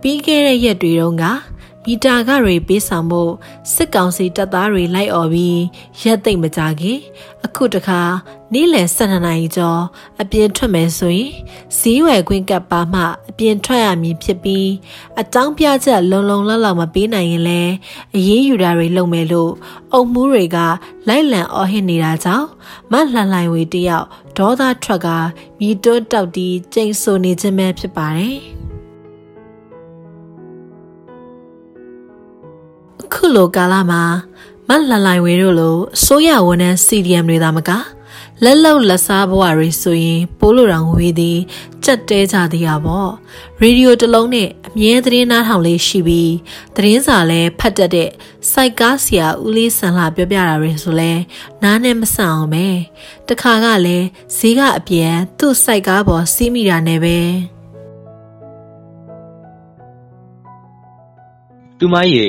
ပြီးခဲ့တဲ့ရက်တွေတုန်းကမီတာကတွေပေးဆောင်ဖို့စစ်ကောင်စီတပ်သားတွေလိုက်អော်ပြီးရက်သိမ့်မကြခင်အခုတခါနေ့လယ်12နာရီကျော်အပြင်ထွက်မယ်ဆိုရင်ဈေးဝယ်ခွင့်ကပ်ပါမှအပြင်ထွက်ရမည်ဖြစ်ပြီးအတောင်းပြချက်လုံလုံလောက်လောက်မပေးနိုင်ရင်လည်းအရေးယူတာတွေလုပ်မယ်လို့အုံမှုတွေကလိုက်လံအော်ဟစ်နေတာကြောင့်မလှန်လှိုင်ဝေတယောက်ဒေါသထွက်ကမြည်တွန်းတောက်တီးကျိန်ဆိုနေခြင်းပဲဖြစ်ပါတယ်။ ခုလိုကာလမှာမလှန်လိုက်ဝေတို့လိုအစိုးရဝန်ထမ်း CDM တွေသာမကလက်လောက်လက်စားဘဝတွေဆိုရင်ပိုးလိုတောင်ဝေးသည်ကြက်တဲကြသေးရပေါ့ရေဒီယိုတစ်လုံးနဲ့အမြဲသတင်းနားထောင်လေးရှိပြီးသတင်းစာလည်းဖတ်တတ်တဲ့စိုက်ကားဆရာဦးလေးဆန်လာပြောပြတာတွေဆိုလဲနားနဲ့မဆန်အောင်ပဲတခါကလည်းဈေးကအပြန်သူ့စိုက်ကားပေါ်စီးမိတာနဲ့ပဲသူမရေ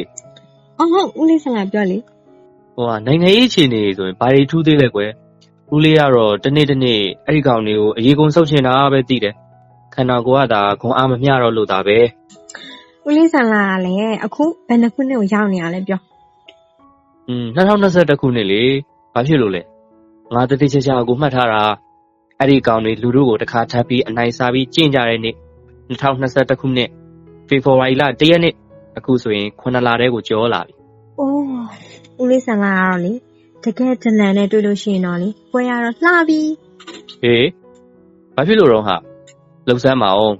အော်ဟုတ်ဦးလေးဆန်လာပြောလေဟိုကနိုင်ငံရေးအခြေအနေဆိုရင်ဘာတွေထူးသေးလဲကွယ်ဦးလေးကတော့တနေ့တနေ့အဲ့ဒီကောင်တွေကိုအရေးကုန်ဆုပ်ချင်တာပဲသိတယ်ခန္ဓာကိုယ်ကသာခွန်အားမမျှတော့လို့ဒါပဲဦးလေးဆန်လာကလည်းအခုဘယ်နှခုနှစ်ကိုရောက်နေရလဲပြောอืม2021ခုနှစ်လေဘာဖြစ်လို့လဲငါတတိချာချာကိုမှတ်ထားတာအဲ့ဒီကောင်တွေလူတို့ကိုတခါထပ်ပြီးအနိုင်စားပြီးကျင့်ကြတဲ့နေ့2021ခုနှစ်ဖေဖော်ဝါရီလ1ရက်နေ့ အခုဆိုရင်9လတည်းကိုကျော်လာပြီ။အိုးဦးလေးဆန်လာကတော့လေတကယ်ဒလန်နဲ့တွေ့လို့ရှိရင်တော့လေပွဲရတော့လှပြီ။ဟေးဘာဖြစ်လို့တော့ဟာလှုပ်ဆန်းမအောင်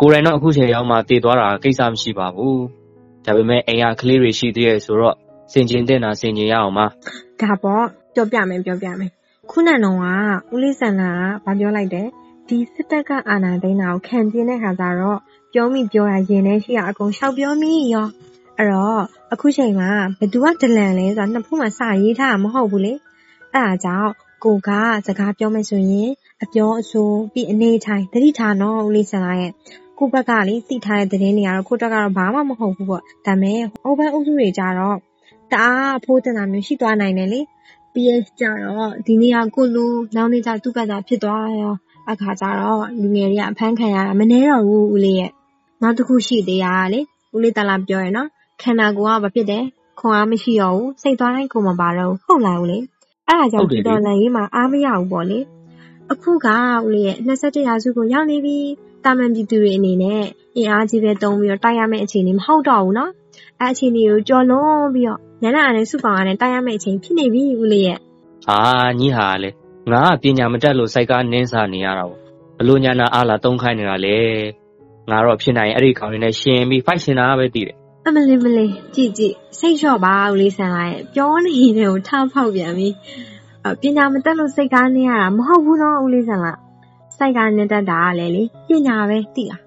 ကိုယ်တိုင်တော့အခုချိန်ရောက်မှတည်သွားတာကိစ္စမရှိပါဘူး။ဒါပေမဲ့အိမ်ကကလေးတွေရှိသေးရဲ့ဆိုတော့စင်ကျင်တဲ့နာစင်ကျင်ရအောင်ပါ။ဒါပေါ့ပြောပြမယ်ပြောပြမယ်။ခုနကတော့ကဦးလေးဆန်လာကဘာပြောလိုက်တယ်ဒီစစ်တပ်ကအာဏာသိမ်းတာကိုခံပြင်းတဲ့ခါကျတော့ ပြောမိပြောတာရင်ထဲရှိတာအကုန်လျှောက်ပြောမိရောအဲ့တော့အခုချိန်မှာဘသူကဒလန်လဲဆိုတာနှစ်ဖူးမှာစရေးထားတာမဟုတ်ဘူးလေအဲ့ဒါကြောင့်ကိုကစကားပြောမယ်ဆိုရင်အပြောအဆိုပြီးအနေထိုင်တတိထားနော်ဦးလေးဆန်လာရဲ့ကိုဘက်ကလေသိထားတဲ့သတင်းတွေကတော့ကိုတက်ကတော့ဘာမှမဟုတ်ဘူးပေါ့ဒါပေမဲ့ဟိုဘက်အုပ်စုတွေကြတော့တအားဖိုးတင်တာမျိုးရှိသွားနိုင်တယ်လေပြီးရကြတော့ဒီနေ့ကကိုလူနောက်နေ့ကျသူ့ဘက်ကဖြစ်သွားရောအခါကျတော့လူငယ်တွေကအဖမ်းခံရတာမနှဲတော့ဘူးဦးလေးရဲ့ နောက်တစ်ခုရှိသေးတာကလေဦးလေးတလာပြောရနော်ခန္ဓာကိုယ်ကဘာဖြစ်တယ်ခွန်အားမရှိတော့ဘူးစိတ်သွားတိုင်းကိုမပါတော့ဘူးဟုတ်လားဦးလေးအဲ့ဒါကြောင့်ဒီတော်လန်ရေးမှာအားမရဘူးပေါ့လေအခုကဦးလေးရဲ့21ရာစုကိုရောက်နေပြီတာမန်ပြည်သူတွေအနေနဲ့အင်အားကြီးပဲတုံးပြီးတော့တိုက်ရမယ့်အခြေအနေမဟုတ်တော့ဘူးနော်အဲ့အခြေအနေကိုကြော်လွန်ပြီးတော့ညနေအနေစုပေါင်းနဲ့တိုက်ရမယ့်အချိန်ဖြစ်နေပြီဦးလေးရဲ့ဟာညီဟာလေငါကပညာမတတ်လို့စိုက်ကားနင်းစားနေရတာပေါ့ဘလို့ညာနာအားလာတုံးခိုင်းနေတာလေ ငါတော့ဖြစ်နိုင်အဲ့ဒီကောင်တွေနဲ့ရှင်ပြီးဖိုက်ရှင်တာပဲတည်တယ်အမလေးမလေးကြည့်ကြည့်စိတ်လျှော့ပါဦးလေးဆန်လာရဲ့ပြောနေတဲ့ကိုထားဖောက်ပြန်ပြီးပညာမတက်လို့စိတ်ကားနေရတာမဟုတ်ဘူးနော်ဦးလေးဆန်လာစိတ်ကားနေတတ်တာကလည်းလေပညာပဲသိလား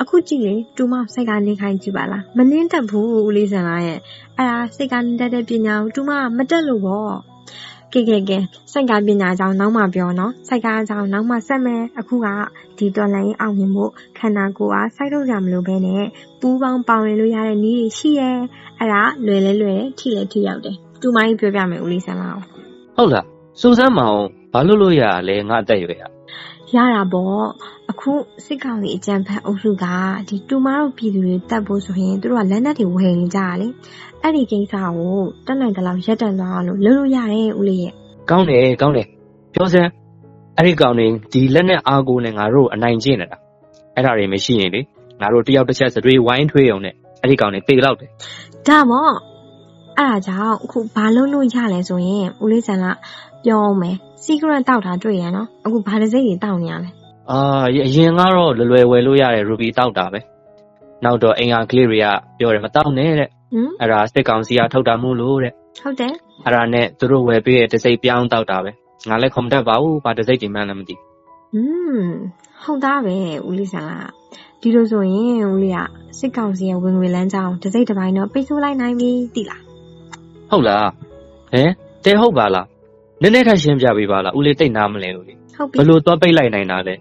အခုကြည့်လေတူမစိတ်ကနေခိုင်းကြည့်ပါလားမနှင်းတက်ဘူးဦးလေးဆန်လာရဲ့အဲ့ဒါစိတ်ကနေတတ်တဲ့ပညာကိုတူမမတက်လို့ပေါ့ ကဲကဲကဲစိုက်ကားပညာကြောင့်နောက်မှပြောနော်စိုက်ကားကြောင့်နောက်မှဆက်မယ်အခုကဒီတော်လိုင်းအောင်မြင်ဖို့ခန္ဓာကိုယ်အားစိုက်ထုတ်ကြမလို့ပဲနဲ့ပူးပေါင်းပေါဝင်လို့ရတဲ့နည်းတွေရှိရဲအဲ့ဒါလွယ်လဲလွယ်တယ်ထိလဲထိရောက်တယ်တူမကြီးပြောပြမယ်ဦးလေးဆန်းလာအောင်ဟုတ်လားစူးစမ်းမအောင်ဘာလို့လို့ရလဲငါအသက်ရွယ်ရ ရတာပေါ့အခုစစ်ကောင်စီအကြံဖတ်အုပ်စုကဒီတူမတို့ပြည်သူတွေတက်ဖို့ဆိုရင်တို့ကလက်နက်တွေဝယ်နေကြတာလေအဲ့ဒီကိစ္စကိုတက်နိုင်တဲ့လောက်ရက်တန်သွားလို့လုပ်လို့ရတယ်ဦးလေးရဲ့ကောင်းတယ်ကောင်းတယ်ပြောစမ်းအဲ့ဒီကောင်တွေဒီလက်နဲ့အားကိုနဲ့ငါတို့အနိုင်ကျင့်နေတာအဲ့ဒါတွေမရှိရင်လေငါတို့တယောက်တစ်ချက်စတွေးဝိုင်းထွေးအောင်နဲ့အဲ့ဒီကောင်တွေတေလောက်တယ်ဒါမော့အဲ့ဒါကြောင့်အခုဘာလုပ်လို့ရလဲဆိုရင်ဦးလေးဆန်ကပြောအောင်မယ် စီကရက်တောက်တာတွေ့ရနော်အခုဘာတစ်စိတ်တွေတောက်နေရလဲအာအရင်ကတော့လွယ်လွယ်ဝယ်လို့ရတယ်ရူဘီတောက်တာပဲနောက်တော့အင်္ဂါကလေးတွေကပြောတယ်မတောက်နဲ့တဲ့အဲ့ဒါစစ်ကောင်စီကထုတ်တာမို့လို့တဲ့ဟုတ်တယ်အဲ့ဒါနဲ့သူတို့ဝယ်ပေးတဲ့တစိပ်ပြောင်းတောက်တာပဲငါလည်းခွန်တက်ပါဘူးဘာတစိပ်ဒီမှန်းလည်းမသိอืมဟုတ်သားပဲဦးလေးဆန်လာဒီလိုဆိုရင်ဦးလေးကစစ်ကောင်စီရဲ့ဝင်ငွေလမ်းကြောင်းတစိပ်တစ်ပိုင်းတော့ပိတ်ဆို့လိုက်နိုင်ပြီတိလားဟုတ်လားဟင်တဲဟုတ်ပါလား နည်းနည်းထပ်ရှင်းပြပေးပါလားဦးလေးတိတ်နားမလဲလို့လေဟုတ်ပြီဘလို့သွားပိတ်လိုက်နိုင်တာလဲ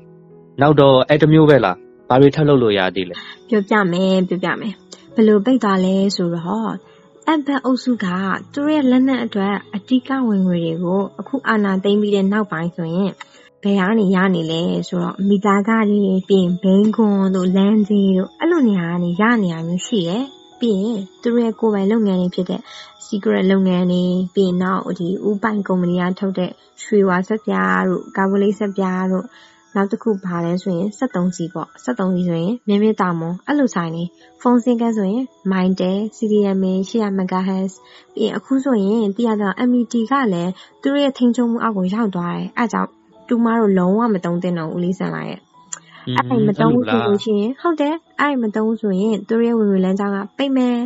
နောက်တော့အဲ့တမျိုးပဲလားဘာတွေထပ်လုပ်လို့ရသေးလဲပြောပြမယ်ပြောပြမယ်ဘလို့ပိတ်သွားလဲဆိုတော့အဘတ်အုပ်စုကသူတို့ရဲ့လက်နက်အတွက်အတိကဝင်ငွေတွေကိုအခုအာဏာသိမ်းပြီးတဲ့နောက်ပိုင်းဆိုရင်ဘယ်ကနေရနေလဲဆိုတော့မိသားကတွေပြင်ဘိန်းခွန်တို့လမ်းကြီးတို့အဲ့လိုနေရာကနေရနေရမျိုးရှိတယ် ပြီးရင်သူတို့ရဲ့ကိုယ်ပိုင်လုပ်ငန်းတွေဖြစ်တဲ့ secret လုပ်ငန်းတွေပြီးရင်နောက်ဒီဥပိုင်ကုမ္ပဏီကထုတ်တဲ့ရွှေဝါဆက်ပြားတို့ကာဗိုလိဆက်ပြားတို့နောက်တစ်ခုပါလဲဆိုရင်73စီပေါ့73စီဆိုရင်မြင်းမြတာမွန်အဲ့လိုဆိုင်နေဖုန်းစင်ကန်းဆိုရင် Mindel CDMA 800 MHz ပြီးရင်အခုဆိုရင်သိရတော့ MET ကလည်းသူတို့ရဲ့ထိန်းချုပ်မှုအောက်ကိုရောက်သွားတယ်အဲကြောင့်တူမတို့လုံးဝမတုံးတင်တော့ဦးလေးဆန်လာရဲ့ အဲ့ဒါမတုံးဘူးဆိုလို့ရှိရင်ဟုတ်တယ်အဲ့ဒါမတုံးဆိုရင်သူတို့ရဲ့ဝင်ဝင်လမ်းကြောင်းကပိတ်မယ်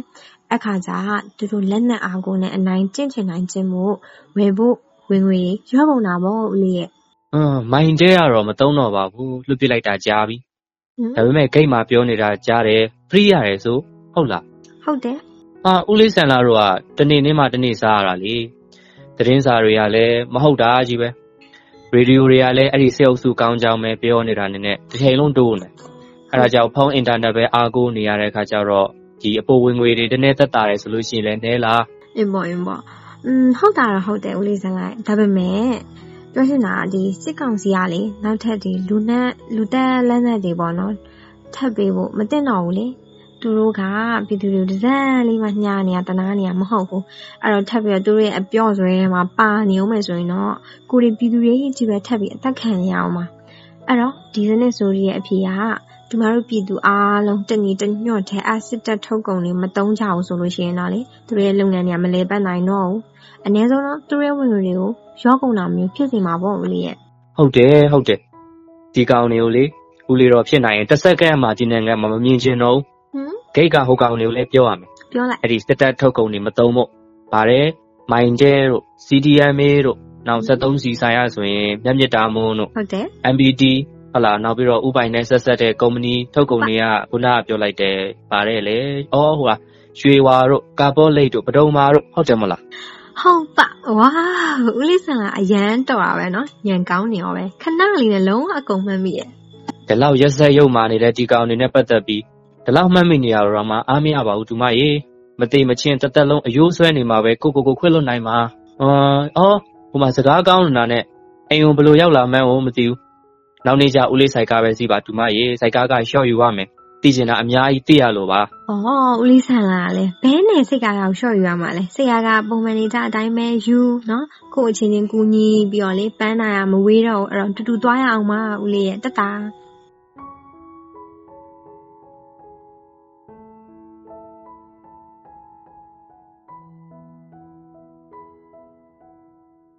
အခါကျသူတို့လက်နက်အားကိုနဲ့အနိုင်ကျင့်ချင်နိုင်ခြင်းမို့ဝယ်ဖို့ဝင်ငွေရောကုန်တာပေါ့ဦးလေးရဲ့အင်းမိုင်းတဲကတော့မတုံးတော့ပါဘူးလွတ်ပြလိုက်တာကြားပြီဒါပေမဲ့ဂိတ်မှာပြောနေတာကြားတယ်ဖရီးရတယ်ဆိုဟုတ်လားဟုတ်တယ်အာဦးလေးဆန်လာတို့ကတနေ့နေ့မှတနေ့စားရတာလေသတင်းစာတွေကလည်းမဟုတ်တာကြီးပဲ ရေဒီယိုတွေကလည်းအဲ့ဒီစေအုပ်စုကောင်းကြောင်းပဲပြောနေတာနဲ့နဲ့တစ်ချိန်လုံးတိုးနေအဲ့ဒါကြောင့်ဖုန်းအင်တာနက်ပဲအားကိုးနေရတဲ့အခါကျတော့ဒီအပေါ်ဝင်ငွေတွေတနေ့သက်တာတယ်ဆိုလို့ရှိရင်လည်းနဲလားအင်းပေါ့အင်းပေါ့อืมဟုတ်တာတော့ဟုတ်တယ်ဦးလေးစံလိုက်ဒါပေမဲ့ပြောချင်တာဒီစစ်ကောင်စီကလေနောက်ထပ်ဒီလူနဲ့လူတက်လက်နက်တွေပေါ့နော်ထပ်ပေးဖို့မတင်တော့ဘူးလေ သူတို့ကပြည်သူတွေတစ်စက်လေးမှညားနေရတနာနေရမဟုတ်ဘူးအဲ့တော့ထပ်ပြီးတော့သူတို့ရဲ့အပြော့ဆွဲထဲမှာပါနေအောင်မယ်ဆိုရင်တော့ကိုရီပြည်သူတွေကြီးပဲထပ်ပြီးအသက်ခံရအောင်ပါအဲ့တော့ဒီစနစ်ဆိုရီရဲ့အဖြေကဒီမှာတို့ပြည်သူအားလုံးတညီတညွတ်တဲ့အစစ်တပ်ထုတ်ကုန်တွေမတုံးကြအောင်ဆိုလို့ရှိရင်တော့လေသူတို့ရဲ့လုပ်ငန်းတွေကမလဲပတ်နိုင်တော့ဘူးအနည်းဆုံးတော့သူတို့ရဲ့ဝင်ငွေတွေကိုရောကုန်တာမျိုးဖြစ်စီမှာပေါ့ဦးလေးရဲ့ဟုတ်တယ်ဟုတ်တယ်ဒီကောင်တွေကိုလေဦးလေးတော့ဖြစ်နိုင်ရင်တစ်စက္ကန့်မှဒီနိုင်ငံမှာမမြင်ချင်တော့ဘူးဟမ် ဂိတ်ကဟိုကောင်တွေကိုလည်းပြောရမယ်ပြောလိုက်အဲ့ဒီစစ်တပ်ထုတ်ကုန်တွေမတုံးဖို့ဗါတယ်မိုင်ကျဲတို့ CDMA တို့နောက်73စီဆိုင်ရဆိုရင်မြတ်မြတ်တာမွန်းတို့ဟုတ်တယ် MBD ဟုတ်လားနောက်ပြီးတော့ဥပိုင်နဲ့ဆက်ဆက်တဲ့ကုမ္ပဏီထုတ်ကုန်တွေကခုနကပြောလိုက်တယ်ပါတယ်လေ။အော်ဟိုဟာရွှေဝါတို့ကာဘောလိတ်တို့ပဒုံမာတို့ဟုတ်တယ်မလားဟုတ်ပါဝါဦးလေးဆန်ကအရန်တော်တာပဲနော်ညံကောင်းနေရောပဲခဏလေးနဲ့လုံးဝအကုန်မှတ်မိရဲ့ဒီလောက်ရက်ဆက်ရုပ်မာနေတဲ့ဒီကောင်တွေနဲ့ပတ်သက်ပြီး ဒီလောက်မှတ်မိနေရတော့မှအားမရပါဘူးသူမရေမသိမချင်းတက်တက်လုံးအယိုးဆွဲနေမှာပဲကိုကိုကိုခွတ်လွတ်နိုင်မှာအော်ဟိုမှာစကားကောင်းနေတာနဲ့အိမ်ုံဘလို့ရောက်လာမှန်းကိုမသိဘူးနောက်နေ့ကျဦးလေးဆိုင်ကားပဲစီးပါတူမရေဆိုင်ကားကရှော့ယူရမယ်သိကျင်တာအများကြီးသိရလို့ပါ။အော်ဦးလေးဆန်လာလေဘဲနဲ့စိတ်ကားကိုရှော့ယူရမှာလေ။စိတ်ကားကပုံမှန်နေကြအတိုင်းပဲယူနော်။ကို့အချင်းချင်းကူညီပြီးတော့လေပန်းနာရမဝေးတော့အဲ့တော့တူတူသွားရအောင်ပါဦးလေးရဲ့တက်တာ။